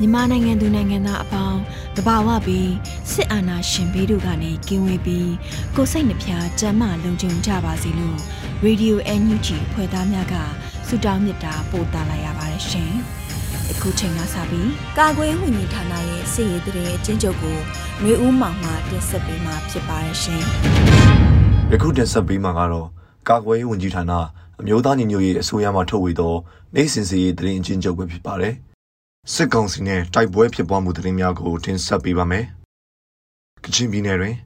မြန်မာနိုင်ငံသူနိုင်ငံသားအပေါင်းတဘာဝပြီးစစ်အာဏာရှင်ဘေးတို့ကနေကင်းဝေးပြီးကိုစိတ်နှဖျားစမ်းမလုံခြုံကြပါစေလို့ Radio NUG ဖွဲ့သားများကဆုတောင်းမေတ္တာပို့သလာရပါတယ်ရှင်။အခုချိန်ကစပြီးကာကွယ်ဝင်ကြီးဌာနရဲ့စစ်ရေးတရေအချင်းချုပ်ကိုမျိုးဦးမောင်မှတင်ဆက်ပေးမှာဖြစ်ပါတယ်ရှင်။ယခုတင်ဆက်ပေးမှာကတော့ကာကွယ်ဝင်ကြီးဌာနအမျိုးသားညီညွတ်ရေးအစိုးရမှထုတ်ဝေသောနိုင်စင်စီရေးတရင်အချင်းချုပ်ပဲဖြစ်ပါတယ်။ စစ်ကောင်စီနဲ့တိုက်ပွဲဖြစ်ပွားမှုသတင်းများကိုတင်ဆက်ပေးပါမယ်။ကချင်ပြည်နယ်တွင်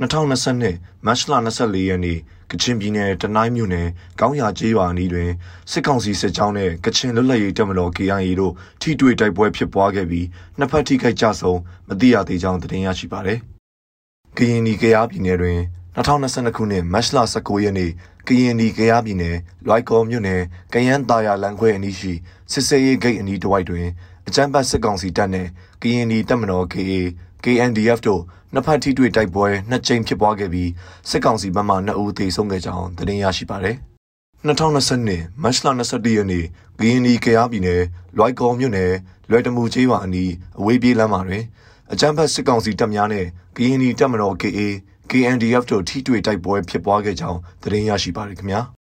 2022မတ်လ24ရက်နေ့ကချင်ပြည်နယ်တနိုင်းမြို့နယ်ကောင်းရကျေးရွာအနီးတွင်စစ်ကောင်စီစစ်ကြောင်းနဲ့ကချင်လွတ်လပ်ရေးတပ်မတော် KIA တို့ထိတွေ့တိုက်ပွဲဖြစ်ပွားခဲ့ပြီးနှစ်ဖက်ထိခိုက်ကြဆုံးမသိရသေးကြောင်းသတင်းရရှိပါသည်။ကရင်နီကယားပြည်နယ်တွင်2022ခုနှစ်မတ်လ19ရက်နေ့ကရင်နီကယားပြည်နယ်လွိုက်ကော်မြို့နယ်ကယန်းတာယာလန်ခွဲအနီးရှိစစ်စေးရေးဂိတ်အနီးတစ်ဝိုက်တွင် အကြမ်းဖက်စစ်ကောင်စီတပ်နဲ့ KND တပ်မတော် KA KNDF တို့နှစ်ဖက်ထိတွေ့တိုက်ပွဲနှစ်ကြိမ်ဖြစ်ပွားခဲ့ပြီးစစ်ကောင်စီဘက်မှ2ဦးသေဆုံးခဲ့ကြောင်းသတင်းရရှိပါတယ်။2020မတ်လ22ရက်နေ့ KND ကယားပြည်နယ်လွိုက်ကော်မြို့နယ်လွယ်တမှုကျေးရွာအနီးအဝေးပြေးလမ်းမှာတွင်အကြမ်းဖက်စစ်ကောင်စီတပ်များနဲ့ KND တပ်မတော် KA KNDF တို့ထိတွေ့တိုက်ပွဲဖြစ်ပွားခဲ့ကြောင်းသတင်းရရှိပါတယ်ခင်ဗျာ။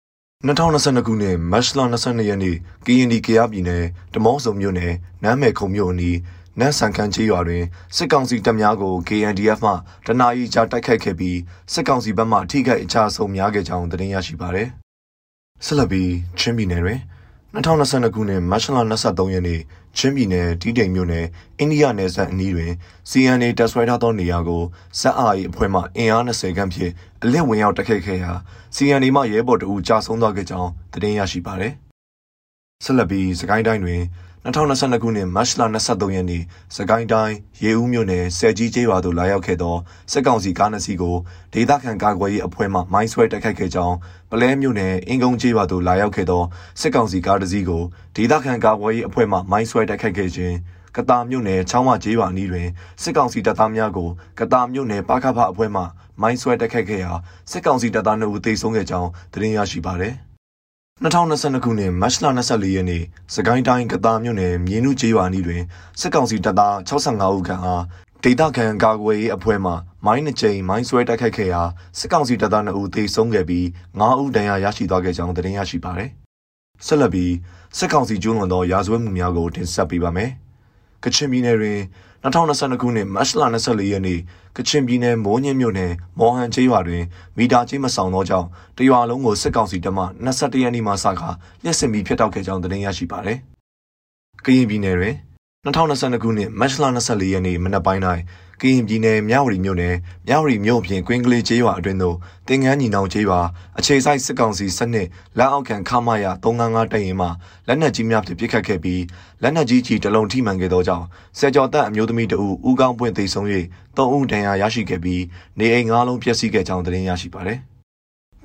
2022ခုနှစ်မတ်လ22ရက်နေ့ကရင်ဒီကရပြည်နယ်တမော့စုံမြို့နယ်နမ်းမယ်ခုံမြို့အနီးနန်းဆန်ခန်းချေးရွာတွင်စစ်ကောင်စီတပ်များကို KNDF မှတနာရီကြာတိုက်ခိုက်ခဲ့ပြီးစစ်ကောင်စီဘက်မှထိခိုက်အခြားဆုံးများခဲ့ကြောင်းသတင်းရရှိပါသည်။ဆက်လက်ပြီးချင်းပြည်နယ်တွင် 2022ခုနှစ်မတ်လ23ရက်နေ့ချင်းပြည်နယ်တီးတိမ်မြို့နယ်အိန္ဒိယနယ်စပ်အနီးတွင် CNA တပ်ဆွဲထားသောနေရာကိုဇက်အာရီအဖွဲ့မှအင်အား20ခန့်ဖြင့်အလစ်ဝင်ရောက်တိုက်ခိုက်ခဲ့ရာ CNA မှရဲဘော်တအူကြာဆုံးသွားခဲ့ကြောင်းသတင်းရရှိပါသည်။ဆက်လက်ပြီးစကိုင်းတိုင်းတွင် 2022ခုနှစ်မတ်လ23ရက်နေ့စကိုင်းတိုင်းရေဦးမြို့နယ်ဆယ်ကြီးကျေးရွာသို့လာရောက်ခဲ့သောစစ်ကောင်စီကားနှစ်စီးကိုဒေသခံကာကွယ်ရေးအဖွဲ့မှမိုင်းဆွဲတိုက်ခိုက်ခဲ့ကြောင်းပလဲမြို့နယ်အင်ကုန်းကျေးရွာသို့လာရောက်ခဲ့သောစစ်ကောင်စီကားတစ်စီးကိုဒေသခံကာကွယ်ရေးအဖွဲ့မှမိုင်းဆွဲတိုက်ခိုက်ခဲ့ခြင်းကတာမြို့နယ်ချောင်းမကျေးရွာအနီးတွင်စစ်ကောင်စီတပ်သားများကိုကတာမြို့နယ်ပါခဖအဖွဲ့မှမိုင်းဆွဲတိုက်ခိုက်ခဲ့ရာစစ်ကောင်စီတပ်သား2ဦးသေဆုံးခဲ့ကြောင်းသတင်းရရှိပါသည် 2022ခုနှစ်မတ်လ24ရက်နေ့စကိုင်းတိုင်းကတာမြို့နယ်မြင်းနုကျေးရွာနီးတွင်စစ်ကောင်စီတပ်သား65ဦးခန့်အားဒေသခံကာကွယ်ရေးအဖွဲ့မှမိုင်းနှကြိမ်မိုင်းဆွဲတိုက်ခိုက်ခဲ့ရာစစ်ကောင်စီတပ်သား2ဦးသေဆုံးခဲ့ပြီး9ဦးဒဏ်ရာရရှိသွားခဲ့ကြောင်းသတင်းရရှိပါသည်။ဆက်လက်ပြီးစစ်ကောင်စီကျူးလွန်သောရာဇဝတ်မှုများကိုတင်ဆက်ပေးပါမယ်။ ကချင်ပြည်နယ်တွင်2022ခုနှစ်မတ်လ24ရက်နေ့ကချင်ပြည်နယ်မိုးညင်းမြို့နယ်မော်ဟန်ကျေးရွာတွင်မီတာကြီးမဆောင်သောကြောင့်တရွာလုံးကိုစစ်ကောင်စီတပ်မှ21ရက်နေ့မှစကားလျှက်စစ်မီဖျက်တောက်ခဲ့ကြောင်းသတင်းရရှိပါသည်။ကရင်ပြည်နယ်တွင်2022ခုနှစ်မတ်လ24ရက်နေ့မနက်ပိုင်း၌ ကရင်ပြည်နယ်မြဝတီမြို့နယ်မြဝတီမြို့ပြင်ကွင်းကလေးကျေးရွာအတွင်းသို့တင်ငန်းညီနောင်ကျေးရွာအခြေစိုက်စစ်ကောင်စီစနစ်လက်အောက်ခံခမာယာ355တပ်ရင်မှလက်နက်ကြီးများဖြင့်ပစ်ခတ်ခဲ့ပြီးလက်နက်ကြီးကြီးတလုံးထိမှန်ခဲ့သောကြောင့်ဆယ်ကျော်သက်အမျိုးသမီးတဦးဦးကောင်းပွင့်သိဆုံး၍၃ဦးဒဏ်ရာရရှိခဲ့ပြီးနေအိမ်၅လုံးပျက်စီးခဲ့ကြောင်းသတင်းရရှိပါသည်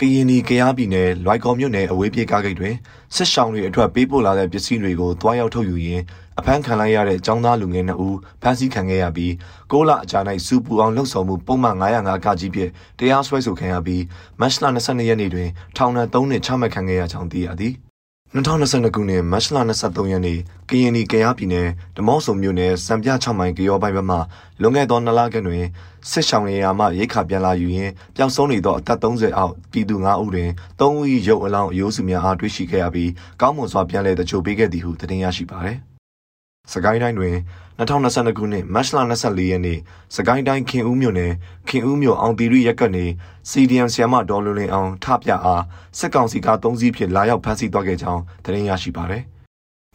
ကရင်နီကရားပြည်နယ်လွိုက်ကော်မြို့နယ်အဝေးပြေးကားဂိတ်တွင်စစ်ရှောင်းတွေအထွတ်ပေးပို့လာတဲ့ပစ္စည်းတွေကိုတွားရောက်ထုတ်ယူရင်း အဖမ်းခံလိုက်ရတဲ့ចောင်းသားလူငယ်2ဦးဖမ်းဆီးခံခဲ့ရပြီးကိုလအကြာ၌စူပူအောင်လှုပ်ဆောင်မှုပုံမှန်905ကကြီးဖြင့်တရားစွဲဆိုခံရပြီးမတ်လ22ရက်နေ့တွင်ထောင်ဒဏ်3နှစ်ချမှတ်ခံခဲ့ရကြောင်းသိရသည်2022ခုနှစ်မတ်လ23ရက်နေ့ကရင်ပြည်ကယားပြည်နယ်ဓမော့ဆုံမြို့နယ်စံပြ6မိုင်ကရောပိုင်းဘက်မှလွန်ခဲ့သောနှစ်လခန့်တွင်စစ်ဆောင်နေရာမှရိတ်ခါပြန်လာယူရင်းပျောက်ဆုံးနေသောအသက်30အောက်ပြည်သူ9ဦးတွင်3ဦး၏ရုပ်အလောင်းအယိုးစုများအားတွေ့ရှိခဲ့ရပြီးကောင်းမွန်စွာပြန်လည်တချို့ပေးခဲ့သည်ဟုသတင်းရရှိပါသည်။ စကိုင်းတိုင်းတွင်2022ခုနှစ်မတ်လ24ရက်နေ့စကိုင်းတိုင်းခင်ဦးမြို့နယ်ခင်ဦးမြို့အောင်တီရီရက်ကနေ CDM ဆီယမဒေါ်လွန်လင်းအောင်ထပြအားစစ်ကောင်စီက၃စီးဖြင့်လာရောက်ဖမ်းဆီးသွားခဲ့ကြောင်းသတင်းရရှိပါသည်။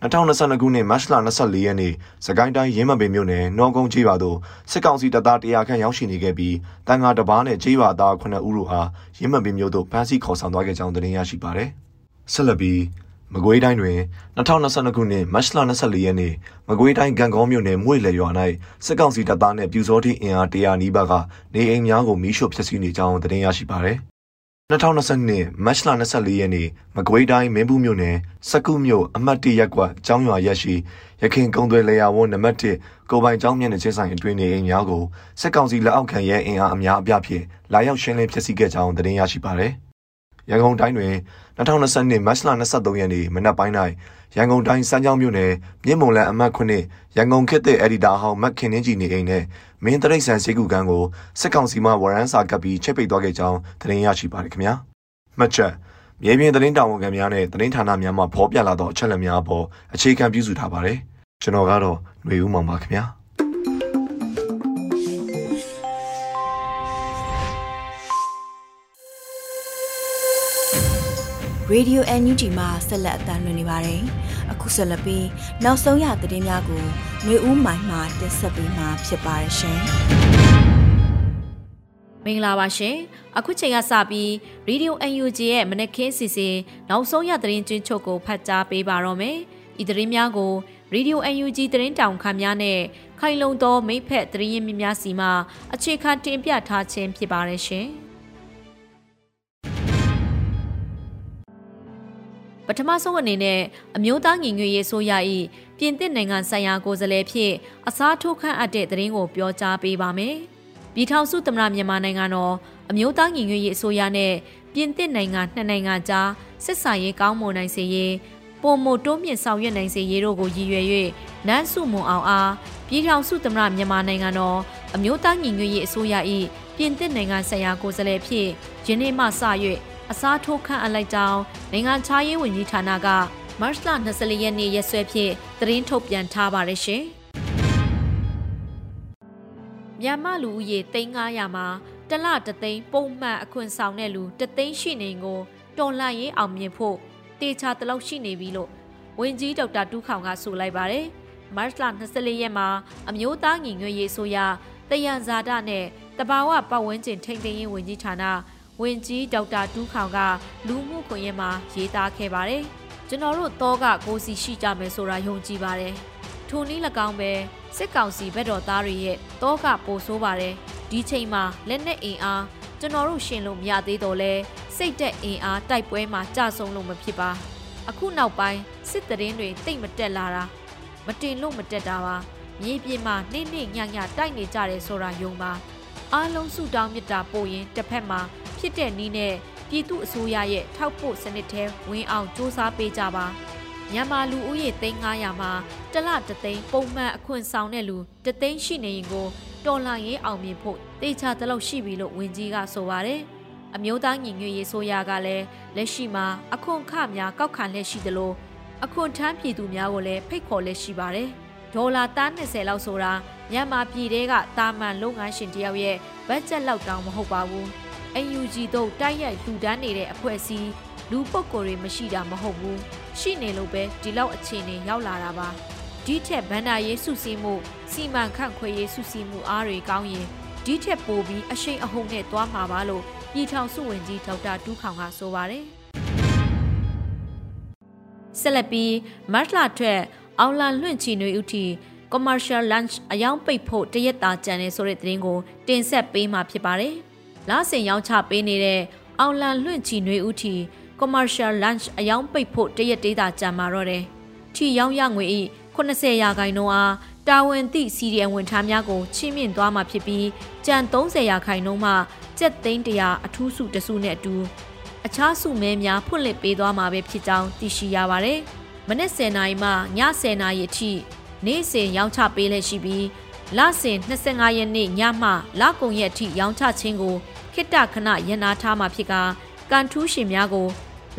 2022ခုနှစ်မတ်လ24ရက်နေ့စကိုင်းတိုင်းရင်းမပင်မြို့နယ်နော်ကုန်းကျေးရွာသို့စစ်ကောင်စီတပ်သား100ခန့်ရောက်ရှိနေခဲ့ပြီးတန်ဃာတပားနဲ့ကျေးရွာသား9ဦးတို့အားရင်းမပင်မြို့သို့ဖမ်းဆီးခေါ်ဆောင်သွားခဲ့ကြောင်းသတင်းရရှိပါသည်။ဆက်လက်ပြီး မကွေးတိုင်းတွင်2022ခုနှစ်မတ်လ24ရက်နေ့မကွေးတိုင်းကံကောမြို့နယ်မွေလေရွာ၌စစ်ကောင်စီတပ်သားနှင့်ပြူစောတိအင်အား100နီးပါးကနေအိမ်များကိုမီးရှို့ဖျက်ဆီးနေကြောင်းသတင်းရရှိပါသည်။2022မတ်လ24ရက်နေ့မကွေးတိုင်းမင်းဘူးမြို့နယ်စကုမြို့အမှတ်1ရပ်ကွက်ကျောင်းရွာရက်ရှိရခင်ကုံသွဲလေယာဝနံပါတ်1ကိုပိုင်ကျောင်းမျက်နှာချင်းဆိုင်အတွင်းနေအိမ်များကိုစစ်ကောင်စီလက်အောက်ခံရဲအင်အားအများအပြားဖြင့်လာရောက်ရှင်းလင်းဖျက်ဆီးခဲ့ကြောင်းသတင်းရရှိပါသည်။ ရန်ကုန်တိုင်းတွင်2022မတ်လ23ရက်နေ့မနက်ပိုင်း၌ရန်ကုန်တိုင်းစမ်းချောင်းမြို့နယ်မြင်းမုံလန်အမှတ်9ရန်ကုန်ခေတ်သစ်အက်ဒီတာဟောင်းမက်ခင်နှင်းကြီးနေအိမ်နဲ့မင်းတရိတ်ဆန်စေကူကန်းကိုစစ်ကောင်စီမှဝရမ်းစာကပ်ပြီးချက်ပိတ်သွားခဲ့ကြောင်းသတင်းရရှိပါတယ်ခင်ဗျာမှတ်ချက်မြေပြင်သတင်းတာဝန်ခံများနဲ့သတင်းဌာနများမှဖော်ပြလာသောအချက်အလက်များအပေါ်အခြေခံပြုစုထားပါတယ်ကျွန်တော်ကတော့ຫນွေဦးမောင်ပါခင်ဗျာ Radio NUG မှာဆက်လက်အသံလွှင့်နေပါတယ်။အခုဆက်လက်ပြီးနောက်ဆုံးရသတင်းများကိုຫນွေဦးမိုင်မှတင်ဆက်ပေးမှာဖြစ်ပါတယ်ရှင်။မင်္ဂလာပါရှင်။အခုချိန်ကစပြီး Radio UNG ရဲ့မနက်ခင်းစီစဉ်နောက်ဆုံးရသတင်းချင်းချုပ်ကိုဖတ်ကြားပေးပါတော့မယ်။ဤသတင်းများကို Radio UNG သတင်းတောင်ခါများနဲ့ခိုင်လုံသောမိဖက်သတင်းရင်းမြများစီမှအခြေခံတင်ပြထားခြင်းဖြစ်ပါတယ်ရှင်။ ထမဆုံးအနေနဲ့အမျိုးသားညီညွတ်ရေးဆိုရ၏ပြင်သစ်နိုင်ငံဆိုင်ရာကိုယ်စားလှယ်ဖြစ်အစားထိုးခန့်အပ်တဲ့သတင်းကိုပြောကြားပေးပါမယ်။ပြည်ထောင်စုသမ္မတမြန်မာနိုင်ငံတော်အမျိုးသားညီညွတ်ရေးအစိုးရနဲ့ပြင်သစ်နိုင်ငံနှစ်နိုင်ငံကြားစစ်ဆာရေးကောင်းမွန်နိုင်စေရေးပုံမတိုးမြင့်ဆောင်ရွက်နိုင်စေရေးတို့ကိုရည်ရွယ်၍နန်းစုမွန်အောင်အားပြည်ထောင်စုသမ္မတမြန်မာနိုင်ငံတော်အမျိုးသားညီညွတ်ရေးအစိုးရ၏ပြင်သစ်နိုင်ငံဆိုင်ရာကိုယ်စားလှယ်ဖြစ်ယနေ့မှစ၍ အစားထိုးခန့်အပ်လိုက်ကြောင်းနိုင်ငံခြားရေးဝန်ကြီးဌာနကမတ်လ24ရက်နေ့ရက်စွဲဖြင့်သတင်းထုတ်ပြန်ထားပါတယ်ရှင်။မြန်မာလူဦးရေ3900မှာတလတသိန်းပုံမှန်အခွင့်ဆောင်တဲ့လူတသိန်းရှိနေကိုတော်လှန်ရေးအောင်မြင်ဖို့တေချာတလောက်ရှိနေပြီလို့ဝန်ကြီးဒေါက်တာတူးခေါင်ကဆိုလိုက်ပါတယ်။မတ်လ24ရက်မှာအမျိုးသားညီညွတ်ရေးဆိုရတယံဇာတာနဲ့တဘာဝပတ်ဝန်းကျင်ထိန်းသိမ်းရေးဝန်ကြီးဌာန ဝင်ကြီးဒေါက်တာတူးခေါင်ကလူမှုကွန်ရက်မှာရေးသားခဲ့ပါတယ်။ကျွန်တော်တို့တော့ကကိုစီရှိကြမယ်ဆိုတာယုံကြည်ပါတယ်။ထိုနည်း၎င်းပဲစစ်ကောင်စီဘက်တော်သားတွေရဲ့တော့ကပိုဆိုးပါတယ်။ဒီချိန်မှာလက်နက်အင်အားကျွန်တော်တို့ရှင်လို့မရသေးတော့လဲစိတ်သက်အင်အားတိုက်ပွဲမှာကြဆုံးလို့မဖြစ်ပါ။အခုနောက်ပိုင်းစစ်တရင်တွေတိတ်မတက်လာတာမတင်လို့မတက်တာပါ။မြေပြင်မှာနှိမ့်နှိမ့်ညံ့ညံ့တိုက်နေကြတယ်ဆိုတာယုံပါ။ အားလုံးစုတောင်းမြတ်တာပို့ရင်တစ်ဖက်မှာဖြစ်တဲ့နည်းနဲ့ပြည်သူအစိုးရရဲ့ထောက်ပို့စနစ်ထဲဝင်အောင်စ조사ပေးကြပါမြန်မာလူဦးရေ3900မှာတလတသိန်းပုံမှန်အခွင့်ဆောင်တဲ့လူတသိန်းရှိနေရင်ကိုတော်လှန်ရေးအောင်မြင်ဖို့တေချာတလို့ရှိပြီလို့ဝန်ကြီးကဆိုပါတယ်အမျိုးသားညီညွတ်ရေးဆိုရကလည်းလက်ရှိမှာအခွန်ခများကောက်ခံလက်ရှိသလိုအခွန်ထမ်းပြည်သူများကိုလည်းဖိတ်ခေါ်လက်ရှိပါတယ်ဒေါ်လာသား20လောက်ဆိုတာ မြန်မာပြည်တဲကတာမန်လုပ်ငန်းရှင်တယောက်ရဲ့ဘတ်ဂျက်လောက်တောင်မဟုတ်ပါဘူး UNG တို့တိုက်ရိုက်လူတန်းနေတဲ့အဖွဲ့အစည်းလူပုဂ္ဂိုလ်တွေမရှိတာမဟုတ်ဘူးရှိနေလို့ပဲဒီလောက်အခြေအနေရောက်လာတာပါဒီထက်ဗန္ဒာရေးစုစည်းမှုစီမံခန့်ခွဲရေးစုစည်းမှုအားတွေကောင်းရင်ဒီထက်ပိုပြီးအရှိန်အဟုန်နဲ့သွားမှာပါလို့ပြည်ထောင်စုဝန်ကြီးဒေါက်တာတူးခေါင်ကဆိုပါတယ်ဆက်လက်ပြီးမတ်လာထွက်အောင်လာလွင့်ချီနွေဦးတီ commercial lunch အယောင်ပိတ်ဖို့တရက်တာကြံနေဆိုတဲ့သတင်းကိုတင်ဆက်ပေးမှာဖြစ်ပါတယ်။လဆင်ရောင်းချပေးနေတဲ့အောင်လန်လွင့်ချီနွေဦးထီ commercial lunch အယောင်ပိတ်ဖို့တရက်တေးတာကြံမာတော့တယ်။ထီရောင်းရငွေဤ80ရာခိုင်နှုန်းအားတာဝန်သည့်စီရီယံဝန်ထမ်းများကိုချီးမြှင့်သွားမှာဖြစ်ပြီးကြံ30ရာခိုင်နှုန်းမှကျက်သိန်း100အထူးစုတစုနဲ့အတူအခြားစုမဲများဖွင့်လှစ်ပေးသွားမှာပဲဖြစ်ကြောင်းသိရှိရပါတယ်။မနက်10:00နာရီမှည10:00နာရီအထိ နေ့စဉ်ရောင်းချပေးလက်ရှိပြီးလစဉ်25ရက်နေ့ညမှလကုန်ရက်အထိရောင်းချခြင်းကိုခိတ္တခဏရန်နာထားမှာဖြစ်ကကန်ထူးရှင်များကို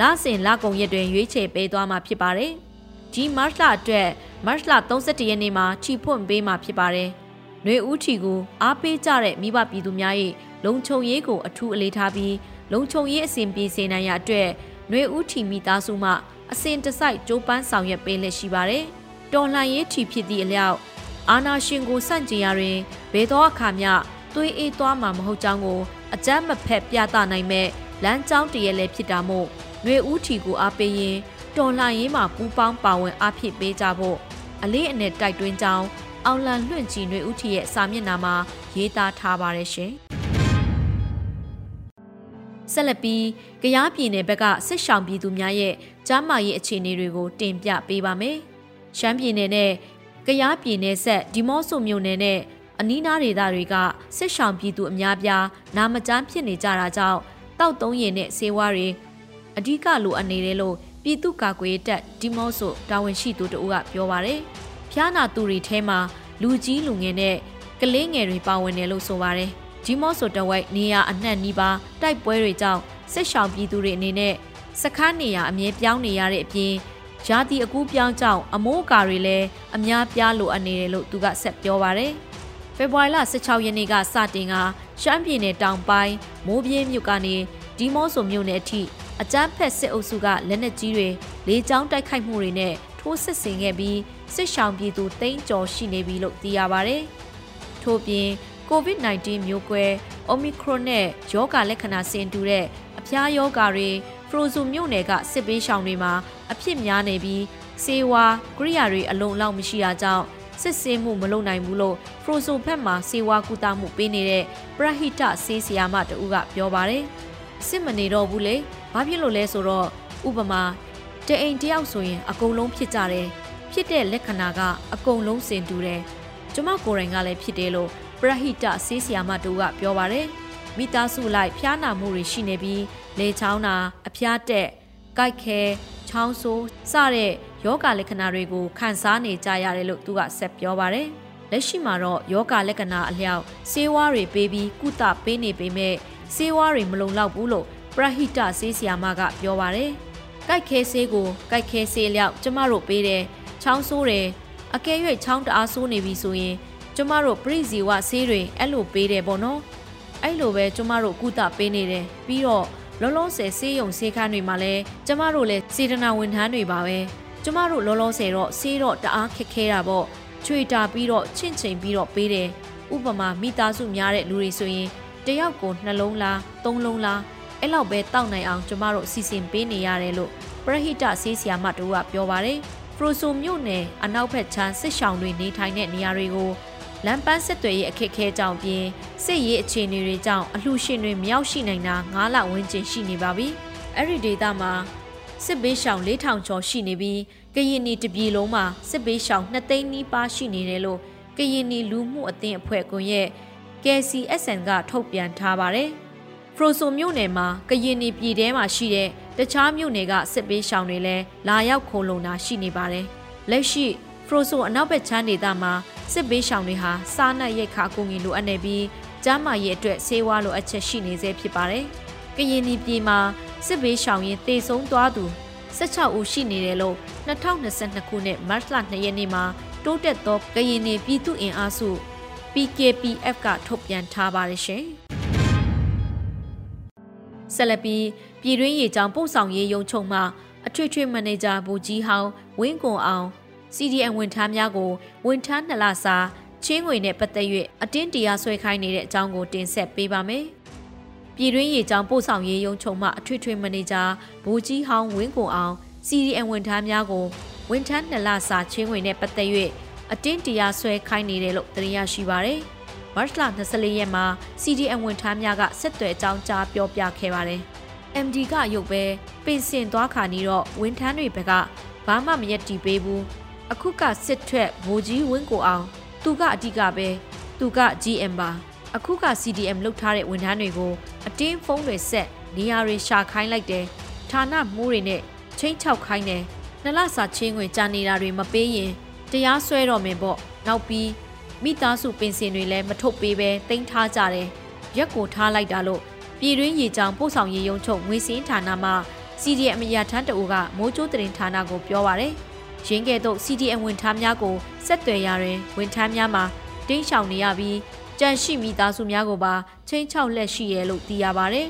လစဉ်လကုန်ရက်တွင်ရွေးချယ်ပေးသွားမှာဖြစ်ပါတယ်။ဒီမတ်လအတွက်မတ်လ31ရက်နေ့မှာခြိဖွင့်ပေးမှာဖြစ်ပါတယ်။နှွေဦးထီကိုအားပေးကြတဲ့မိဘပြည်သူများ၏လုံခြုံရေးကိုအထူးအလေးထားပြီးလုံခြုံရေးအစဉ်ပြေစေနိုင်ရအတွက်နှွေဦးထီမိသားစုမှအစဉ်တစိုက်ကြိုးပမ်းဆောင်ရွက်ပေးလက်ရှိပါတယ်။ တော်လှန်ရေးထီဖြစ်သည့်အလျောက်အာနာရှင်ကိုစန့်ကျင်ရတွင်ဘယ်သောအခါမျှသွေးအေးသွားမှာမဟုတ်ကြောင်းကိုအကြမ်းမဖက်ပြသနိုင်မဲ့လမ်းကြောင်းတည်းလည်းဖြစ်တာမို့နှွေဦးထီကိုအားပေးရင်တော်လှန်ရေးမှာပူးပေါင်းပါဝင်အားဖြည့်ပေးကြဖို့အလေးအနက်တိုက်တွန်းကြောင်းအောင်လန်လွင့်ကြည်နှွေဦးထီရဲ့စာမျက်နှာမှာရေးသားထားပါတယ်ရှင်။ဆက်လက်ပြီးကရားပြည်နယ်ဘက်ကစစ်ဆောင်ပြည်သူများရဲ့ကြားမာရေးအခြေအနေတွေကိုတင်ပြပေးပါမယ်။ ရှမ်းပြည်နယ်နဲ့ကရားပြည်နယ်ဆက်ဒီမော့ဆိုမြို့နယ်နဲ့အနီးနားဒေသတွေကစစ်ဆောင်ပြည်သူအများပြားနာမကျန်းဖြစ်နေကြတာကြောင့်တောက်သုံးရည်နဲ့ဆေးဝါးတွေအဓိကလိုအပ်နေတယ်လို့ပြည်သူ့ကာကွယ်တပ်ဒီမော့ဆိုတာဝန်ရှိသူတို့ကပြောပါတယ်။ဖျားနာသူတွေထဲမှာလူကြီးလူငယ်နဲ့ကလေးငယ်တွေပါဝင်တယ်လို့ဆိုပါတယ်။ဒီမော့ဆိုတဝိုက်နေရအနှံ့နီးပါးတိုက်ပွဲတွေကြောင့်စစ်ဆောင်ပြည်သူတွေအနေနဲ့စခန်းနေရအမြဲပြောင်းနေရတဲ့အပြင် ရာသီအကူးပြောင်းကြောင့်အမိုးအကာတွေလည်းအများပြားလိုအပ်နေတယ်လို့သူကဆက်ပြောပါတယ်။ဖေဖော်ဝါရီလ16ရက်နေ့ကစတင်ကရှမ်းပြည်နယ်တောင်ပိုင်းမိုးပြင်းမြို့ကနေဒီမော့ဆိုမြို့နယ်အထိအကြမ်းဖက်စစ်အုပ်စုကလက်နက်ကြီးတွေလေကြောင်းတိုက်ခိုက်မှုတွေနဲ့ထိုးစစ်ဆင်ခဲ့ပြီးစစ်ရှောင်ပြည်သူတိန်းကျော်ရှိနေပြီလို့သိရပါဗျ။ထို့ပြင် COVID-19 မျိုးကွဲ Omicron နဲ့ယောဂလက္ခဏာဆင်တူတဲ့အဖျားယောဂါတွေ ဖရိုဇူမြို့နယ်ကစစ်ပေးရှောင်တွေမှာအဖြစ်များနေပြီးစေဝါကိရိယာတွေအလုံးလောက်မရှိတာကြောင့်စစ်ဆေးမှုမလုပ်နိုင်ဘူးလို့ဖရိုဇိုဘက်မှာစေဝါကူတာမှုပေးနေတဲ့ပရဟိတဆေးဆရာမတူကပြောပါတယ်စစ်မနေတော့ဘူးလေဘာဖြစ်လို့လဲဆိုတော့ဥပမာတအိမ်တယောက်ဆိုရင်အကုန်လုံးဖြစ်ကြတယ်ဖြစ်တဲ့လက္ခဏာကအကုန်လုံးစင်တူတယ်ကျမကိုယ်တိုင်ကလည်းဖြစ်တယ်လို့ပရဟိတဆေးဆရာမတူကပြောပါတယ် မိသားစုလိုက်ဖျားနာမှုတွေရှိနေပြီးလေချောင်းနာအဖျားတက်ကြိုက်ခဲချောင်းဆိုးစတဲ့ယောဂလက္ခဏာတွေကိုခံစားနေကြရတယ်လို့သူကဆက်ပြောပါတယ်လက်ရှိမှာတော့ယောဂလက္ခဏာအလျောက်ဆေးဝါးတွေပေးပြီးကုသပေးနေပေမဲ့ဆေးဝါးတွေမလုံလောက်ဘူးလို့ပရဟိတဆေးဆရာမကပြောပါတယ်။ကြိုက်ခဲဆေးကိုကြိုက်ခဲဆေးလျောက်ကျမတို့ပေးတယ်။ချောင်းဆိုးတယ်။အကယ်၍ချောင်းတအားဆိုးနေပြီဆိုရင်ကျမတို့ပရိဇီဝဆေးတွေအဲ့လိုပေးတယ်ပေါ့နော်။ အဲ့လိုပဲကျမတို့ကုသပေးနေတယ်။ပြီးတော့လုံးလုံးဆယ်ဆေးရုံဆေးခန်းတွေမှာလည်းကျမတို့လည်းစေတနာဝန်ထမ်းတွေပါပဲ။ကျမတို့လုံးလုံးဆယ်တော့ဆေးတော့တအားခက်ခဲတာပေါ့။ချွေတာပြီးတော့ချင့်ချိန်ပြီးတော့ပေးတယ်။ဥပမာမိသားစုများတဲ့လူတွေဆိုရင်တယောက်ကိုနှလုံးလားသုံးလုံးလားအဲ့လောက်ပဲတောက်နိုင်အောင်ကျမတို့စီစဉ်ပေးနေရတယ်လို့ပရဟိတဆေးဆရာမတို့ကပြောပါတယ်ဖရိုဆိုမြို့နယ်အနောက်ဘက်ခြမ်းစစ်ဆောင်တွေနေထိုင်တဲ့နေရာတွေကို လမ်းပန်းဆက်သွယ်ရေးအခက်အခဲကြောင့်ပြင်စစ်ရေးအခြေအနေတွေကြောင့်အလှရှင်တွေမရောက်ရှိနိုင်တာ9လဝန်းကျင်ရှိနေပါပြီအဲ့ဒီဒေသမှာစစ်ဘေးရှောင်4000ကျော်ရှိနေပြီးကရင်နီတပြည်လုံးမှာစစ်ဘေးရှောင်2သိန်းနီးပါးရှိနေတယ်လို့ကရင်နီလူမှုအသင်းအဖွဲ့ကွန်ရက် KCSN ကထုတ်ပြန်ထားပါတယ်။ဖရိုဆိုမြို့နယ်မှာကရင်နီပြည်ထဲမှာရှိတဲ့တခြားမြို့နယ်ကစစ်ပေးရှောင်တွေလည်းလာရောက်ခိုလုံတာရှိနေပါတယ်။လက်ရှိဖရိုဆိုအနောက်ဘက်ချမ်းဒေသမှာ စစ်ပေးရှောင်တွေဟာစားနပ်ရိက္ခာအကူအညီလိုအပ်နေပြီးကျန်းမာရေးအတွက်ဆေးဝါးလိုအပ်ချက်ရှိနေသေးဖြစ်ပါတယ်။ကရင်နီပြည်မှာစစ်ပေးရှောင်ရင်တေဆုံးသွားသူ16ဦးရှိနေတယ်လို့2022ခုနှစ်မတ်လ2ရက်နေ့မှာတိုးတက်သောကရင်နီပြည်သူ့အင်အားစု PKPF ကထုတ်ပြန်ထားပါတယ်ရှင်။ဆက်လက်ပြီးပြည်တွင်းရေးကြောင်းပို့ဆောင်ရေးယုံချုံမှအထွေထွေမန်နေဂျာဘူကြီးဟောင်းဝင်းကွန်အောင် CDN ဝန်ထမ်းများကိုဝန်ထမ်းနှစ်လစာချင်းငွေနဲ့ပတ်သက်၍အတင်းတရားဆွဲခိုင်းနေတဲ့အကြောင်းကိုတင်ဆက်ပေးပါမယ်။ပြည်တွင်းရေးကြောင်းပို့ဆောင်ရေးယုံချုံမှအထွေထွေမန်နေဂျာဘူကြီးဟောင်းဝင်းကွန်အောင် CDN ဝန်ထမ်းများကိုဝန်ထမ်းနှစ်လစာချင်းငွေနဲ့ပတ်သက်၍အတင်းတရားဆွဲခိုင်းနေတယ်လို့သိရရှိပါရတယ်။မတ်လ24ရက်မှာ CDM ဝန်ထမ်းများကဆက်သွယ်အကြောင်းကြားပြောပြခဲ့ပါတယ်။ MD ကရုပ်ပဲပင်စင်သွားခါနေတော့ဝန်ထမ်းတွေဘက်ကဘာမှမရက်တီပေးဘူး။ အခုကစစ်ထွက်ဗိုလ်ကြီးဝင်းကိုအောင် သူကအဓိကပဲသူက GM ပါအခုက CDM လုတ်ထားတဲ့ဝန်ထမ်းတွေကိုအတင်းဖုန်းတွေဆက်နေရာတွေရှာခိုင်းလိုက်တယ်ဌာနမှုတွေနဲ့ချင်းချောက်ခိုင်းတယ်နှစ်လစာချင်းဝင်ကြာနေတာတွေမပေးရင်တရားစွဲတော့မယ်ပေါ့နောက်ပြီးမိသားစုပင်စင်တွေလည်းမထုတ်ပေးပဲတင်ထားကြတယ်ရက်ကိုထားလိုက်တာလို့ပြည်တွင်းရေကြောင်ပို့ဆောင်ရေးရုံချုပ်ငွေစင်းဌာနမှ CDM အရာထမ်းတအူကမိုးကျိုးတရင်ဌာနကိုပြောပါရယ် ရင်းကဲ့သို့ CDM ဝန်ထမ်းများကိုဆက်သွယ်ရတွင်ဝန်ထမ်းများမှာတင်းရှောင်နေရပြီးကြန့်ရှိမိသားစုများကိုပါချင်းချောက်လက်ရှိရဲလို့သိရပါရယ်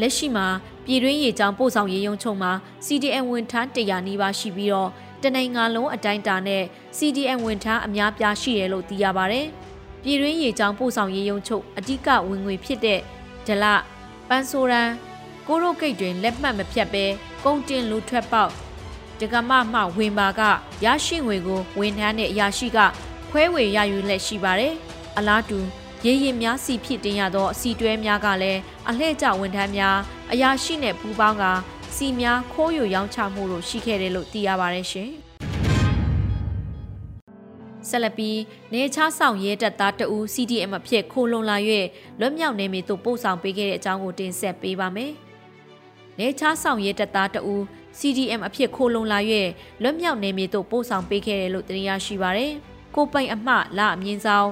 လက်ရှိမှာပြည်တွင်းရေကြောင်ပို့ဆောင်ရေးရုံချုပ်မှာ CDM ဝန်ထမ်း100နီးပါးရှိပြီးတော့တနိုင်ငံလုံးအတိုင်းအတာနဲ့ CDM ဝန်ထမ်းအများပြားရှိတယ်လို့သိရပါဗျ။ပြည်တွင်းရေကြောင်းပို့ဆောင်ရေးရုံချုပ်အဓိကဝင်ငွေဖြစ်တဲ့ဒလပန်းဆိုရန်ကိုရိုဂိတ်တွင်လက်မှတ်မဖြတ်ဘဲကုန်တင်လူထွက်ပေါက် ဒကမမှဝင်ပါကရရှိငွေကိုဝန်ထမ်းနဲ့အရာရှိကခွဲဝေရယူလက်ရှိပါတယ်။အလားတူရေရင်များစီဖြစ်တင်ရသောအစီတွဲများကလည်းအလှည့်ကျဝန်ထမ်းများအရာရှိနဲ့ပူးပေါင်းကစီများခိုးယူရောင်းချမှုတို့ရှိခဲ့တယ်လို့သိရပါတယ်ရှင်။ဆက်လက်ပြီးနေချဆောင်ရဲတပ်သားတအူး CDM အဖြစ်ခိုးလုံလာ၍လွတ်မြောက်နေမည်သို့ပို့ဆောင်ပေးခဲ့တဲ့အကြောင်းကိုတင်ဆက်ပေးပါမယ်။နေချဆောင်ရဲတပ်သားတအူး CDM အဖြစ်ခိုးလုံလာ၍လွတ်မြောက်နေမည်သို့ပို့ဆောင်ပေးခဲ့တယ်လို့သိရရှိပါရယ်။ကိုပိုင်အမှလအမြင့်ဆောင်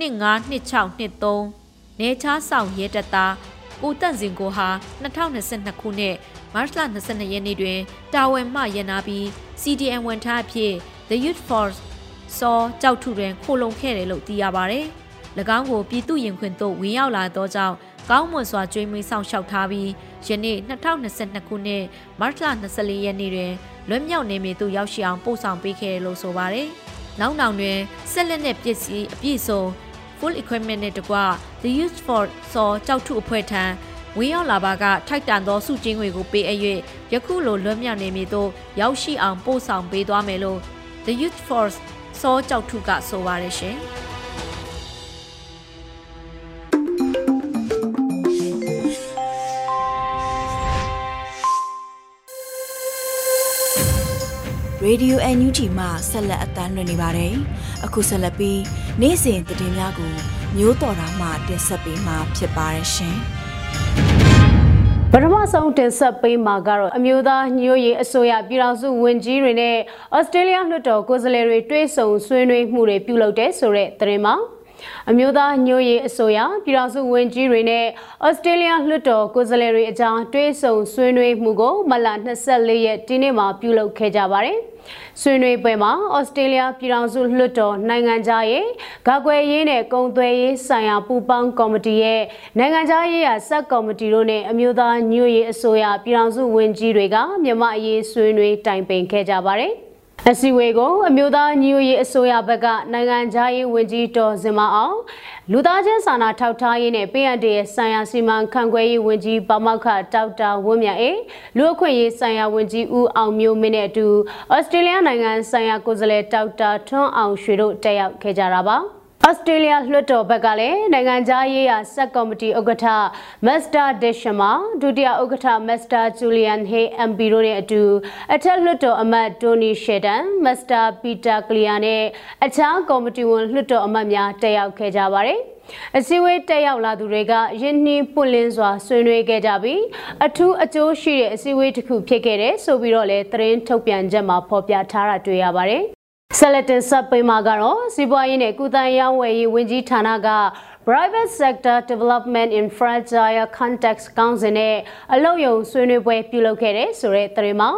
252623နေချဆောင်ရဲတပ်သားကိုတန့်စင်ကိုဟာ2022ခုနှစ်မတ်လ22ရက်နေ့တွင်တာဝန်မှရန်နာပြီး CDM ဝန်ထမ်းအဖြစ် The Youth Force စောကြောက်ထုတွင်ခိုလုံခဲ့တယ်လို့သိရပါဗျ။၎င်းကိုပြည်သူရင်ခွင်သို့ဝင်ရောက်လာသောကြောင့်ကောင်းမွန်စွာကြွေးမွေးဆောင်ရှောက်ထားပြီး ယနေ့2022ခုနှစ်မတ်လ24ရက်နေ့တွင်လွတ်မြောက်နေမည်သို့ရောက်ရှိအောင်ပို့ဆောင်ပေးခဲ့တယ်လို့ဆိုပါဗျ။နောက်နောင်တွင်ဆက်လက်နဲ့ပစ္စည်းအပြည့်စုံ full equipment နဲ့တကွ The Youth for စောကြောက်ထုအဖွဲ့ထံဝင်းရောက်လာပါကထိုက်တန်သောစုချင်းတွေကိုပေးအပ်၍ယခုလိုလွတ်မြောက်နေမည်သို့ရောက်ရှိအောင်ပို့ဆောင်ပေးသွားမယ်လို့ The Youth Force စောကြောက်ထုကဆိုပါရရှင် ရေဒီယို NUG မှဆက်လက်အသံလွှင့်နေပါတယ်။အခုဆက်လက်ပြီးနေ့စဉ်သတင်းများကိုမျိုးတော်တာမှတင်ဆက်ပေးမှာဖြစ်ပါတယ်ရှင်။ပထမဆုံးတင်ဆက်ပေးမှာကတော့အမျိုးသားညို့ရေးအစိုးရပြည်ထောင်စုဝန်ကြီးတွေနဲ့ဩစတြေးလျလွှတ်တော်ကိုယ်စားလှယ်တွေတွေ့ဆုံဆွေးနွေးမှုတွေပြုလုပ်တဲ့ဆိုတဲ့သတင်းမှာ အမျိုးသားညို့ရေးအစိုးရပြည်ထောင်စုဝန်ကြီးတွေနဲ့ဩစတြေးလျလွှတ်တော်ကိုယ်စားလှယ်တွေအကြောင်းတွေ့ဆုံဆွေးနွေးမှုကိုမလ24ရက်ဒီနေ့မှာပြုလုပ်ခဲ့ကြပါတယ်။ဆွေးနွေးပွဲမှာဩစတြေးလျပြည်ထောင်စုလွှတ်တော်နိုင်ငံသားရဲ့ဂါကွယ်ရေးနဲ့ကုန်သွယ်ရေးဆိုင်ရာပူးပေါင်းကော်မတီရဲ့နိုင်ငံသားရေးရာစက်ကော်မတီတို့နဲ့အမျိုးသားညွရေးအစိုးရပြည်ထောင်စုဝန်ကြီးတွေကမြန်မာအရေးဆွေးနွေးတိုင်ပင်ခဲ့ကြပါတယ်။ အစည်းအဝေးကိုအမျိုးသားညီညွတ်ရေးအစိုးရဘက်ကနိုင်ငံခြားရေးဝန်ကြီးတော်စင်မအောင်လူသားချင်းစာနာထောက်ထားရေးနဲ့ပြည်အပ်တဲ့ဆိုင်ရာစီမံခန့်ခွဲရေးဝန်ကြီးပါမောက္ခဒေါက်တာဝင်းမြတ်အေလူအခွင့်ရေးဆိုင်ရာဝန်ကြီးဦးအောင်မျိုးမင်းနဲ့အတူဩစတြေးလျနိုင်ငံဆိုင်ရာကိုယ်စားလှယ်ဒေါက်တာထွန်းအောင်ရွှေတို့တက်ရောက်ခဲ့ကြတာပါ။ ဩစတြေးလျလွှတ်တော်ဘက်ကလည်းနိုင်ငံခြားရေးရာစက်ကော်မတီဥက္ကဋ္ဌမက်စတာဒစ်ရှမာဒုတိယဥက္ကဋ္ဌမက်စတာဂျူလီယန်ဟေး MP တို့နဲ့အတူအထက်လွှတ်တော်အမတ်တိုနီရှေဒန်မက်စတာပီတာကလီယာနဲ့အခြားကော်မတီဝင်လွှတ်တော်အမတ်များတက်ရောက်ခဲ့ကြပါတယ်အစည်းအဝေးတက်ရောက်လာသူတွေကရင်းနှီးပွင့်လင်းစွာဆွေးနွေးခဲ့ကြပြီးအထူးအကျိုးရှိတဲ့အစည်းအဝေးတစ်ခုဖြစ်ခဲ့တဲ့ဆိုပြီးတော့လည်းသတင်းထုတ်ပြန်ချက်မှာဖော်ပြထားတာတွေ့ရပါတယ် ဆက်လက်တင်ဆက်ပေးမှာကတော့စီးပွားရေးနဲ့ကုသရေးဝယ်ရေးဝန်ကြီးဌာနက Private Sector Development in Fragile Context Council နဲ့အလုပ်ရုံဆွေးနွေးပွဲပြုလုပ်ခဲ့တဲ့ဆိုတဲ့သတင်းမှာ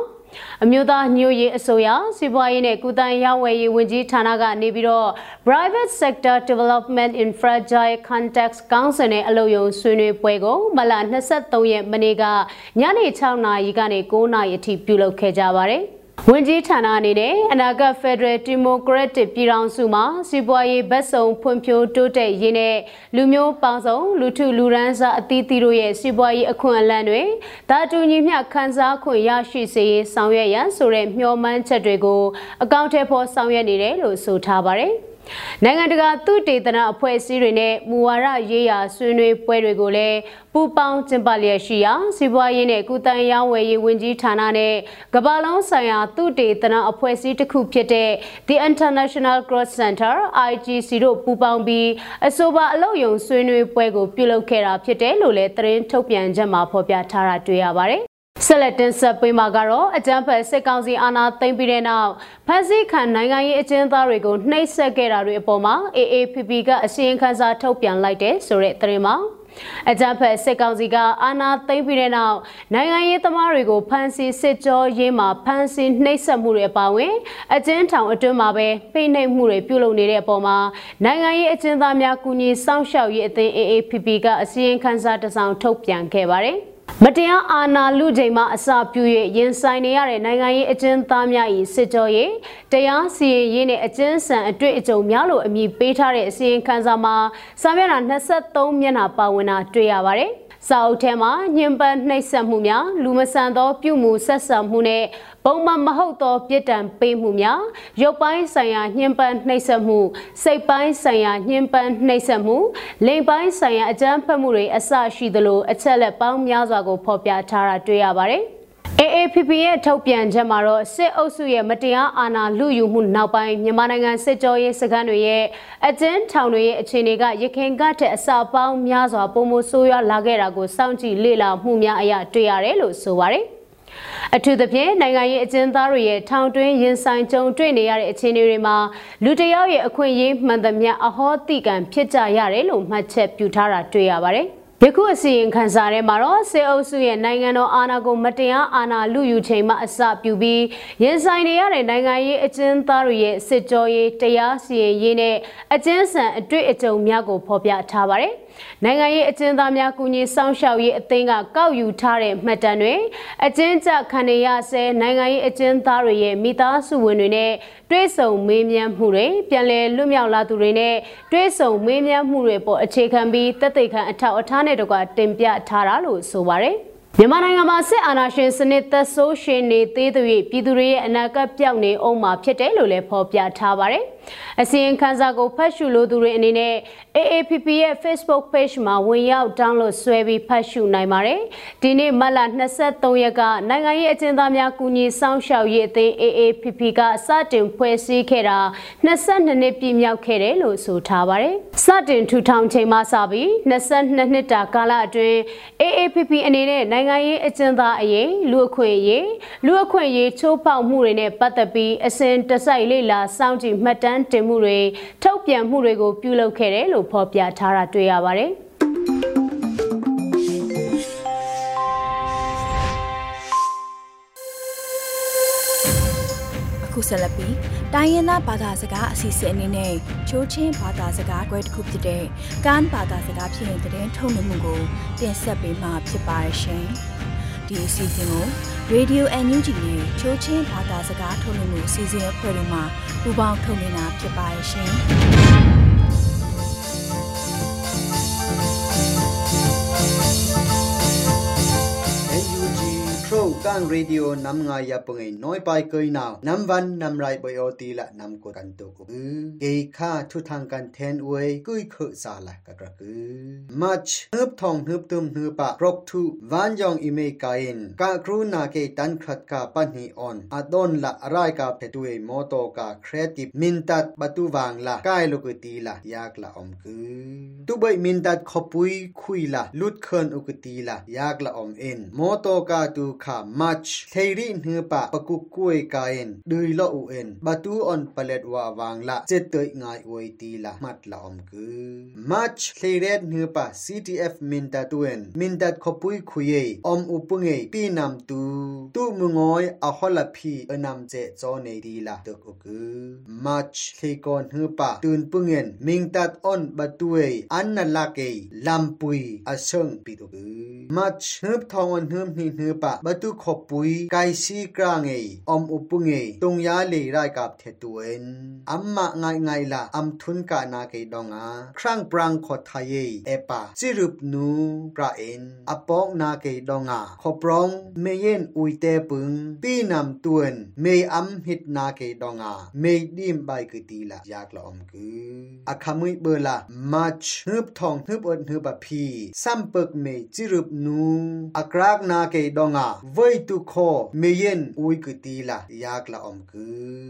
အမျိုးသားညို့ရေးအစိုးရစီးပွားရေးနဲ့ကုသရေးဝယ်ရေးဝန်ကြီးဌာနကနေပြီးတော့ Private Sector Development in Fragile Context Council နဲ့အလုပ်ရုံဆွေးနွေးပွဲကိုမလ23ရက်မနေ့ကညနေ6နာရီကနေ9နာရီအထိပြုလုပ်ခဲ့ကြပါတယ်။ ဝန်ကြီးဌာနအနေနဲ့အနာဂတ်ဖက်ဒရယ်ဒီမိုကရက်တစ်ပြည်ထောင်စုမှာစီးပွားရေးဗတ်စုံဖွံ့ဖြိုးတိုးတက်ရေးနဲ့လူမျိုးပေါင်းစုံလူထုလူရန်စားအသီးသီးတို့ရဲ့စီးပွားရေးအခွင့်အလမ်းတွေဓာတူညီမျှခန်းစားခွင့်ရရှိစေရေးဆောင်ရွက်ရန်ဆိုတဲ့မျှော်မှန်းချက်တွေကိုအကောင့်ထဲပေါ်ဆောင်ရွက်နေတယ်လို့ဆိုထားပါတယ်။ နိုင်ငံတကာသုတေသနအဖွဲ့အစည်းတွေနဲ့မူဝါဒရေးရာဆွေးနွေးပွဲတွေကိုလည်းပူးပေါင်းကျင်းပလျက်ရှိရာစီးပွားရေးနဲ့ကုသရေးဝယ်ရေးဝန်ကြီးဌာနနဲ့ကမ္ဘာလုံးဆိုင်ရာသုတေသနအဖွဲ့အစည်းတစ်ခုဖြစ်တဲ့ The International Growth Center IGC တို့ပူးပေါင်းပြီးအဆိုပါအလုပ်ယုံဆွေးနွေးပွဲကိုပြုလုပ်ခဲ့တာဖြစ်တယ်လို့လည်းသတင်းထုတ်ပြန်ချက်မှာဖော်ပြထားတာတွေ့ရပါတယ် ဆက်လက်တင်ဆက်ပေးမှာကတော့အကြမ်းဖက်စစ်ကောင်စီအာဏာသိမ်းပြီးတဲ့နောက်ဖမ်းဆီးခံနိုင်ငံရေးအကျဉ်းသားတွေကိုနှိပ်စက်ခဲ့တာတွေအပေါ်မှာ AAPP ကအစီရင်ခံစာထုတ်ပြန်လိုက်တဲ့ဆိုတဲ့သတင်းမှာအကြမ်းဖက်စစ်ကောင်စီကအာဏာသိမ်းပြီးတဲ့နောက်နိုင်ငံရေးသမားတွေကိုဖမ်းဆီးစစ်ကြောရေးမှာဖမ်းဆီးနှိပ်စက်မှုတွေပါဝင်အကျဉ်းထောင်အတွင်းမှာပဲဖိနှိပ်မှုတွေပြုလုပ်နေတဲ့အပေါ်မှာနိုင်ငံရေးအကျဉ်းသားများကူညီစောင့်ရှောက်ရေးအသင်း AAPP ကအစီရင်ခံစာတစ်စောင်ထုတ်ပြန်ခဲ့ပါတယ်။ မတရားအာဏာလူချိန်မှအစပြု၍ရင်ဆိုင်နေရတဲ့နိုင်ငံရေးအကျဉ်းသားများ၏စစ်ကြောရေးတရားစီရင်ရေးနဲ့အကျဉ်းဆန်အတွေ့အကြုံများလို့အမည်ပေးထားတဲ့အစီရင်ခံစာမှာစာမျက်နှာ23မျက်နှာပါဝင်တာတွေ့ရပါတယ်။ စာအုပ်ထဲမှာညှဉ်းပန်းနှိပ်စက်မှုများလူမဆန်သောပြုမှုဆက်ဆံမှုနဲ့ပုံမှန်မဟုတ်သောပြစ်ဒဏ်ပေးမှုများရုပ်ပိုင်းဆိုင်ရာညှဉ်းပန်းနှိပ်စက်မှုစိတ်ပိုင်းဆိုင်ရာညှဉ်းပန်းနှိပ်စက်မှုလိင်ပိုင်းဆိုင်ရာအကြမ်းဖက်မှုတွေအစရှိသလိုအချက်လက်ပေါင်းများစွာကိုဖော်ပြထားတာတွေ့ရပါတယ်။ AAPP ရဲ့ထုတ်ပြန်ချက်မှာတော့စစ်အုပ်စုရဲ့မတရားအာဏာလုယူမှုနောက်ပိုင်းမြန်မာနိုင်ငံစစ်ကြောရေးစခန်းတွေရဲ့အကျဉ်းထောင်တွေရဲ့အခြေအနေကရခိုင်ကထက်အစပေါင်းများစွာပုံမဆိုးရွားလာခဲ့တာကိုစောင့်ကြည့်လေ့လာမှုများအရတွေ့ရတယ်လို့ဆိုပါတယ်။အထူးသဖြင့်နိုင်ငံရေးအကျဉ်းသားတွေရဲ့ထောင်တွင်းရင်ဆိုင်ကြုံတွေ့နေရတဲ့အခြေအနေတွေမှာလူတယောက်ရဲ့အခွင့်အရေးမှန်သမျှအဟောတိကံဖြစ်ကြရတယ်လို့မှတ်ချက်ပြုထားတာတွေ့ရပါတယ်။ ယခုအစီရင်ခံစာထဲမှာတော့စေအုပ်စုရဲ့နိုင်ငံတော်အာဏာကိုမတရားအာဏာလုယူချိန်မှအစပြုပြီးရင်ဆိုင်နေရတဲ့နိုင်ငံရေးအကျဉ်းသားတွေရဲ့စစ်ကြောရေးတရားစီရင်ရေးနဲ့အကျဉ်းဆန်အတွေ့အကြုံများကိုဖော်ပြထားပါတယ်။ နိုင်ငံရေးအကျဉ်းသားများကူညီစောင့်ရှောက်ရေးအသင်းကကောက်ယူထားတဲ့မှတ်တမ်းတွေအကျဉ်းချခံရဆဲနိုင်ငံရေးအကျဉ်းသားတွေရဲ့မိသားစုဝင်တွေနဲ့တွဲဆုံမေးမြန်းမှုတွေပြန်လည်လွတ်မြောက်လာသူတွေနဲ့တွဲဆုံမေးမြန်းမှုတွေပေါ်အခြေခံပြီးတက်သိခံအထောက်အထားနဲ့တကွတင်ပြထားတာလို့ဆိုပါတယ်။မြန်မာနိုင်ငံမှာစစ်အာဏာရှင်စနစ်သက်ဆိုးရှင်နေသေးသူ၍ပြည်သူတွေရဲ့အနာဂတ်ပြောင်းနေအောင်မှာဖြစ်တယ်လို့လည်းဖော်ပြထားပါတယ်။အစီရင်ခံစာကိုဖတ်ရှုလို့သူတွေအနေနဲ့ AAPP ရဲ့ Facebook page မှာဝင်ရောက် download ဆွဲပြီးဖတ်ရှုနိုင်ပါတယ်။ဒီနေ့မတ်လ23ရက်ကနိုင်ငံရေးအကျဉ်းသားများကူညီစောင့်ရှောက်ရေးအသင်း AAPP ကစတင်ဖွဲ့စည်းခဲ့တာ22နှစ်ပြည့်မြောက်ခဲ့တယ်လို့ဆိုထားပါတယ်။စတင်ထူထောင်ချိန်မှစပြီး22နှစ်တာကာလအတွင်း AAPP အနေနဲ့နိုင်ငံရေးအကျဉ်းသားအရေးလူအခွင့်အရေးလူအခွင့်အရေးချိုးဖောက်မှုတွေနဲ့ပတ်သက်ပြီးအစဉ်တစိုက်လေ့လာစောင့်ကြည့်မှတ်တမ်းတင်မှုတွေထုတ်ပြန်မှုတွေကိုပြုလုပ်ခဲ့တယ်လို့ဖော်ပြထားတာတွေ့ရပါတယ်။ခုဆက်လက်ပြီးတိုင်းရင်းသားဘာသာစကားအစီအစဉ်အနေနဲ့ချိုးချင်းဘာသာစကားကွဲတစ်ခုဖြစ်တဲ့ကန်ဘာသာစကားဖြစ်ရင်တဲ့ထုတ်လွှင့်မှုကိုတင်ဆက်ပေးမှာဖြစ်ပါရဲ့ရှင်။ဒီအစီအစဉ်ကို Radio NUG နဲ့ချိုးချင်းဘာသာစကားထုတ်လွှင့်မှုအစီအစဉ်အဖွဲ့တို့မှပူးပေါင်းထုတ်လွှင့်တာဖြစ်ပါရဲ့ရှင်။ กันเรดิโอนำงายาปงไอน้อยไปเกยนาวนำวันนำไรบอยอตีละนำกกันตุกอือเกยค่าทุทางกันแทนอวยกุยเคสาละกะกระกือมัชฮึบทองฮึบตุมฮึบปะรกทุวันยองอิเ มาชเทรีเนือปะปะกุกุยกาเอ็นดุยละอูเอ็นบาตูออนปะเลดวาวางละเจตยงายอวยตีละมัดละอมกือมาชเทเรดเนือปะ CTF มินตาตูเอ็นมินตัดขปุยคุยออมอุปุงเอปีนำตูตูมงอยอะฮอละพีเอนำเจจอเนดีละตกอกือมาชเทกอนเนือปะตูนปุงเอ็นมิงตัดออนบาตูเออันนละเกลัมปุยอะเชิงปิตกอมาชเนือทองออนเนือนี่เนือปะบาตูขขปุยไกซีกรางเออมอุปุงเอตรงยาเลไรกับเทตุเอนอัมมะไงไงละอัมทุนกานาเกดองาครั้งปรางขอทายเอปาสิรุปนูปราเอ็นอปอกนาเกดองาขอปรองเมเย็นอุยเตปึงปีนำตวนเมอัมหิตนาเกดองาเมดิมใบกตีละยากละอมกืออะคามุยเบละมัชฮึบทองฮึบอดฮึบะพีซัมเปิกเมจิรุปนูอักรากนาเกดองาเวยตุโคเมเยนอุยกุตีละยากละอมกื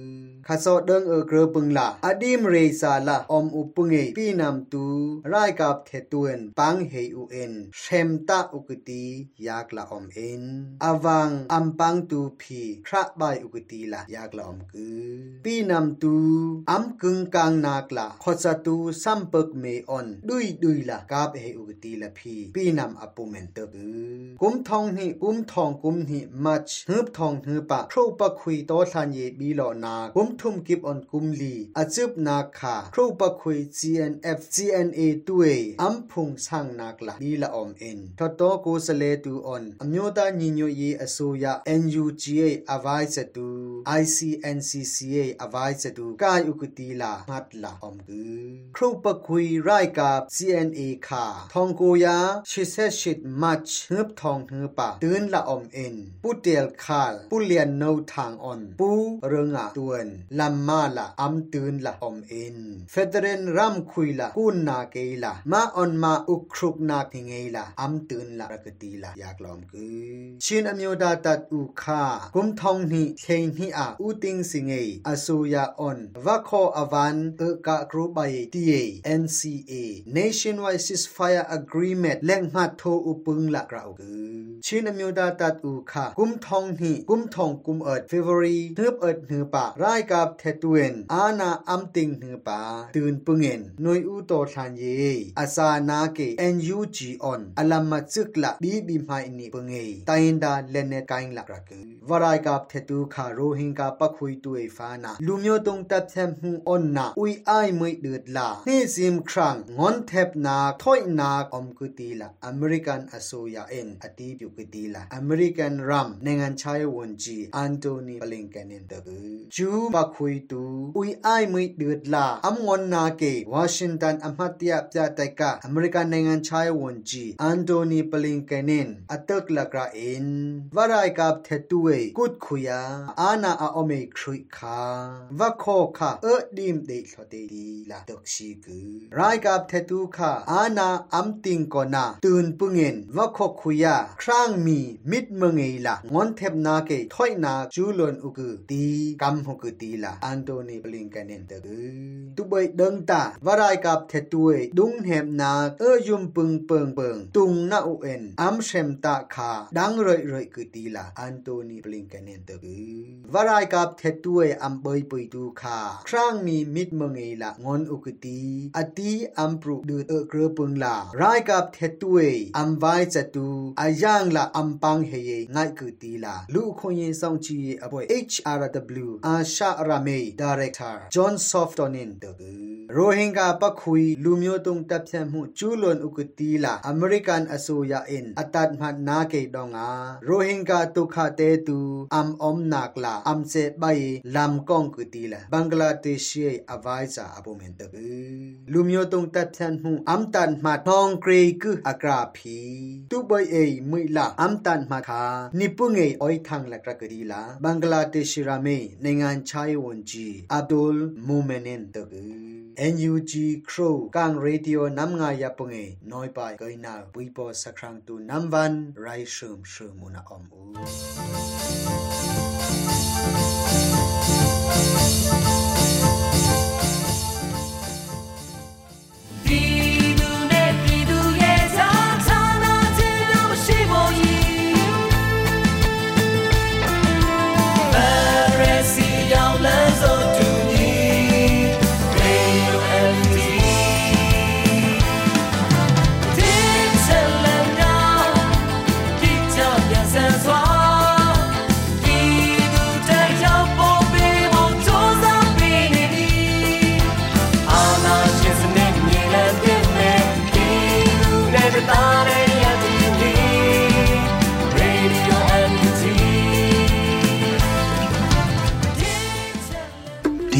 อข้าสอดเดิงเอกลือปุงละอดีมเรซาละอมอุปุงเอปีนำตูรายกับเทตวเอนปังเฮอุเอนเชมตาอุกตียากละอมเอ็นอวังอัมปังตูพีคระใบอุกตีละยากละอมกือปีนำตูอัมกึงกางนากละขอสตูซัมเปกเมออนดุยดุยละกับเฮอุกตีละพีปีนำอปุเมนเตกือกุมทองนี่กุมทองกุมนี่มัชฮึบทองฮึปะครูปะคุยโตทันเยบีหลอนากุมทุมกิบออนกุมลีอาจุบนาคาครูปะคุย GNF GNA ตุเออัมพุงสร้างนักละบีละอมเอ็นทอโตกูสเลตูออนอมโยตาญิญโยเยอโซยา NUGA อวายสตู ICNCCA อวายสตูกายอุกตีลามัดละอมกือครูปะคุยไรกับ CNA คาทองกูยาชิเซชิดมัชฮึบทองฮึปะตื่นละอมเอ็นปูเตียลคาลปูเลียนโนทางออนปูเรืองอะตวนลัมมาละอัมตืนละอมเอ็นเฟเดเรนรัมคุยละกูนาเกละมาออนมาอุครุกนาทิงเงละอัมตืนละรกตีละอยากลอมกือชินอมโยดาตัดอูคากุมทองนี่เทงนี่อาอูติงสิงเงอสุยาออนวะคออวันเอกะกรุบายตีเอเอ็นซีเอ Nationwide Ceasefire Agreement แรงมาโทอุปึงละกราวกือชินอมโยดาตัดอูคากุมทองนี่กุมทองกุมเอิด February เฮือบเอิดหือปะรายกับเทตเวนอาณาอัมติงหือปาตื่นปึงเงินนวยอุโตทันเยอาซานาเก NUG on ออนอลัมมาจึกละบีบีไมนี่ปึงเงตายนดาเลเนกายละกระกือวรายกับเทตูคาโรฮิงกาปะคุยตุเอฟานาลูမျိုးตงตับแทมหูออนนาอุยไอไม่เดือดลาเฮซิมครังงอนเทปนาถอยนาอมกุตีละอเมริกันอโซยาเอ็นอตีปิวกุตีละอเมริกันรรัมနိုင်ငံခြားရေးဝန်ကြီးအန်တိုနီဘလင်ကန်နတဘူဂျူမခွေတူဥိအိုင်မွိဒူဒလာအမွန်နာကေဝါရှင်တန်အမတ်တရပြတိုက်ကအမေရိကန်နိုင်ငံခြားရေးဝန်ကြီးအန်တိုနီဘလင်ကန်နအတက်လကရာအင်ဝရိုင်ကပ်ထေတူဝေကုတ်ခုယာအာနာအောမေခရိခာဝခောခာအဒီမ်ဒေလောတေဒီလာဒက်ရှိကူရိုင်ကပ်ထေတူခာအာနာအမ်တင်ကောနာတူန်ပုငင်ဝခောခုယာခရางมีมิดเมืองเอ ยนาจูลอนอุกุตีกัมฮุกุตีลาอันโตนีบลิงแกนินเตกือตุเบยเดิงตาวารายกับเทตุเอดุงเฮมนาเอยุมปึงเปิงเปิงตุงนาอุเอ็นอัมเชมตาคาดังรอยรอ နိုင်ကူတီလာလူခွန်ရင်ဆောင်ချီအဖွဲ့ HRW အာရှရမေဒါရိုက်တာ John Softonin တို့ရိုဟင်ဂါပခွီလူမျိုးတုံတပ်ဖြတ်မှုကျူးလွန်ဥကတီလာအမေရိကန်အစိုးရအင်အတတ်မှနာကေတောင်းငါရိုဟင်ဂါဒုက္ခတဲသူအမ်အုံနာကလာအမ်စေဘိုင်လမ်ကောင်ကူတီလာဘင်္ဂလားဒေ့ရှ်အဝိုင်းစာအပေါ်မန်တဘလူမျိုးတုံတပ်ဖြတ်မှုအမ်တန်မှထောင်းဂရေကူအကရာဖီတူဘိုင်အေမွိလာအမ်တန်မှခါနိပုငေအိုင်ထန်လကရကဒီလာဘင်္ဂလားဒေ့ရှ်ရာမေနိုင်ငံချာယဝန်ကြီးအဗ်ဒူလ်မူမနင်တကူ NUG Crow Kang Radio Nam nga ya punge noi pai koi na pui po sakrang tu nam van rai shum